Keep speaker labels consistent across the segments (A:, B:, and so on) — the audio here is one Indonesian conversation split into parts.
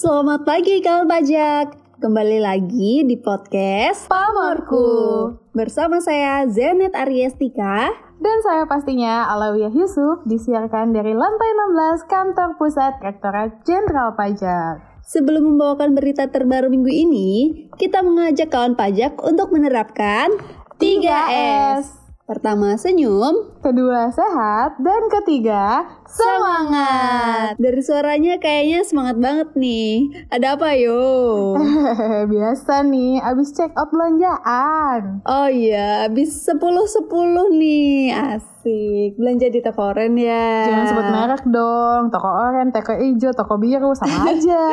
A: Selamat pagi kawan pajak. Kembali lagi di podcast
B: Pamorku.
A: bersama saya Zenet Ariestika.
B: Dan saya pastinya Alawiyah Yusuf disiarkan dari lantai 16 kantor pusat Rektorat Jenderal Pajak.
A: Sebelum membawakan berita terbaru minggu ini, kita mengajak kawan pajak untuk menerapkan 3S. Pertama, senyum.
B: Kedua sehat dan ketiga semangat.
A: Dari suaranya kayaknya semangat banget nih. Ada apa yo?
B: Biasa nih, abis check out belanjaan.
A: Oh iya, habis 10-10 nih. Asik. Belanja di toko oren ya.
B: Jangan sebut merek dong, toko oranye, toko hijau, toko biru, sama aja.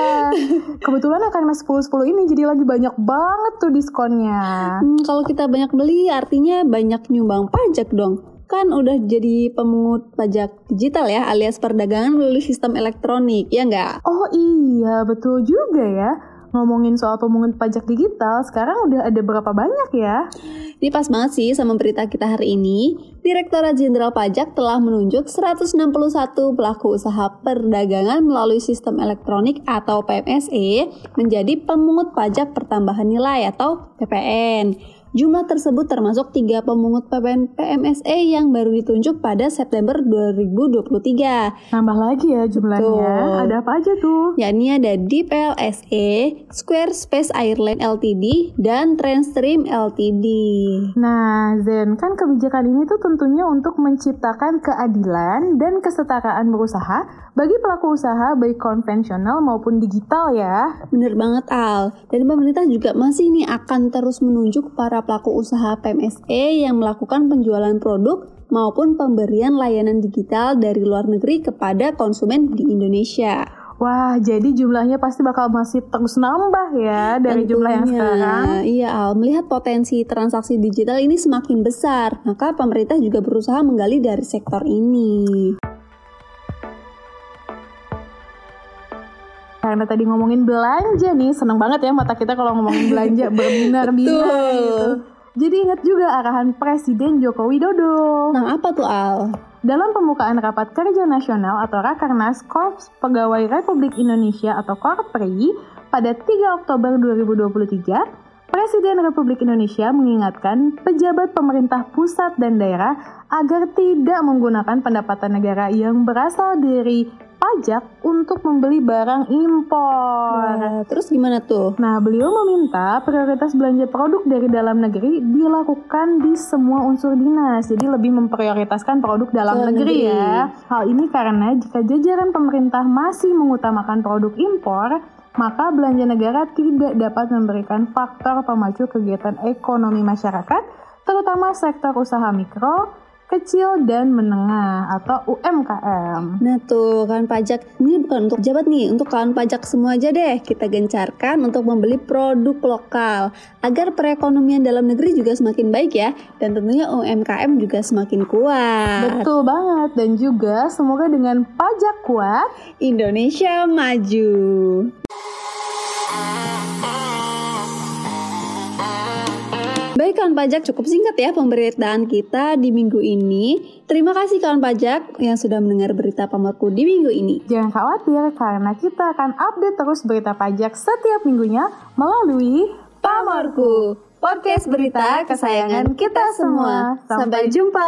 B: Kebetulan ya karena 10-10 ini jadi lagi banyak banget tuh diskonnya.
A: Hmm, kalau kita banyak beli artinya banyak nyumbang pajak dong. Kan udah jadi pemungut pajak digital ya alias perdagangan melalui sistem elektronik, ya nggak?
B: Oh iya, betul juga ya. Ngomongin soal pemungut pajak digital, sekarang udah ada berapa banyak ya?
A: Ini pas banget sih sama berita kita hari ini. Direktorat Jenderal Pajak telah menunjuk 161 pelaku usaha perdagangan melalui sistem elektronik atau PMSE menjadi pemungut pajak pertambahan nilai atau PPN. Jumlah tersebut termasuk tiga pemungut PPN PMSE yang baru ditunjuk pada September 2023.
B: Nambah lagi ya jumlahnya.
A: Betul.
B: Ada apa aja tuh?
A: yakni ada Deep LSE, Squarespace Ireland Ltd, dan Trendstream Ltd.
B: Nah, Zen, kan kebijakan ini tuh tentunya untuk menciptakan keadilan dan kesetaraan berusaha bagi pelaku usaha baik konvensional maupun digital ya.
A: Bener banget Al. Dan pemerintah juga masih nih akan terus menunjuk para pelaku usaha PMSE yang melakukan penjualan produk maupun pemberian layanan digital dari luar negeri kepada konsumen di Indonesia.
B: Wah, jadi jumlahnya pasti bakal masih terus nambah ya dari jumlah yang
A: Tentunya.
B: sekarang.
A: Iya Al, melihat potensi transaksi digital ini semakin besar, maka pemerintah juga berusaha menggali dari sektor ini.
B: Karena tadi ngomongin belanja nih, seneng banget ya mata kita kalau ngomongin belanja berbinar-binar gitu. Jadi ingat juga arahan Presiden Joko Widodo.
A: Nah apa tuh Al?
B: Dalam pembukaan Rapat Kerja Nasional atau Rakernas Korps Pegawai Republik Indonesia atau Korpri pada 3 Oktober 2023, Presiden Republik Indonesia mengingatkan pejabat pemerintah pusat dan daerah agar tidak menggunakan pendapatan negara yang berasal dari pajak untuk membeli barang impor.
A: Wah, terus gimana tuh?
B: Nah, beliau meminta prioritas belanja produk dari dalam negeri dilakukan di semua unsur dinas. Jadi lebih memprioritaskan produk dalam
A: Dalam
B: negeri,
A: negeri.
B: ya. Hal ini karena jika jajaran pemerintah masih mengutamakan produk impor, maka belanja negara tidak dapat memberikan faktor pemacu kegiatan ekonomi masyarakat, terutama sektor usaha mikro, kecil dan menengah atau UMKM.
A: Nah tuh kawan pajak ini bukan untuk jabat nih, untuk kawan pajak semua aja deh kita gencarkan untuk membeli produk lokal agar perekonomian dalam negeri juga semakin baik ya dan tentunya UMKM juga semakin kuat.
B: Betul banget dan juga semoga dengan pajak kuat
A: Indonesia maju. Baik kawan pajak cukup singkat ya pemberitaan kita di minggu ini. Terima kasih kawan pajak yang sudah mendengar berita pamarku di minggu ini.
B: Jangan khawatir karena kita akan update terus berita pajak setiap minggunya melalui
A: Pamorku, podcast berita kesayangan kita semua. Sampai jumpa.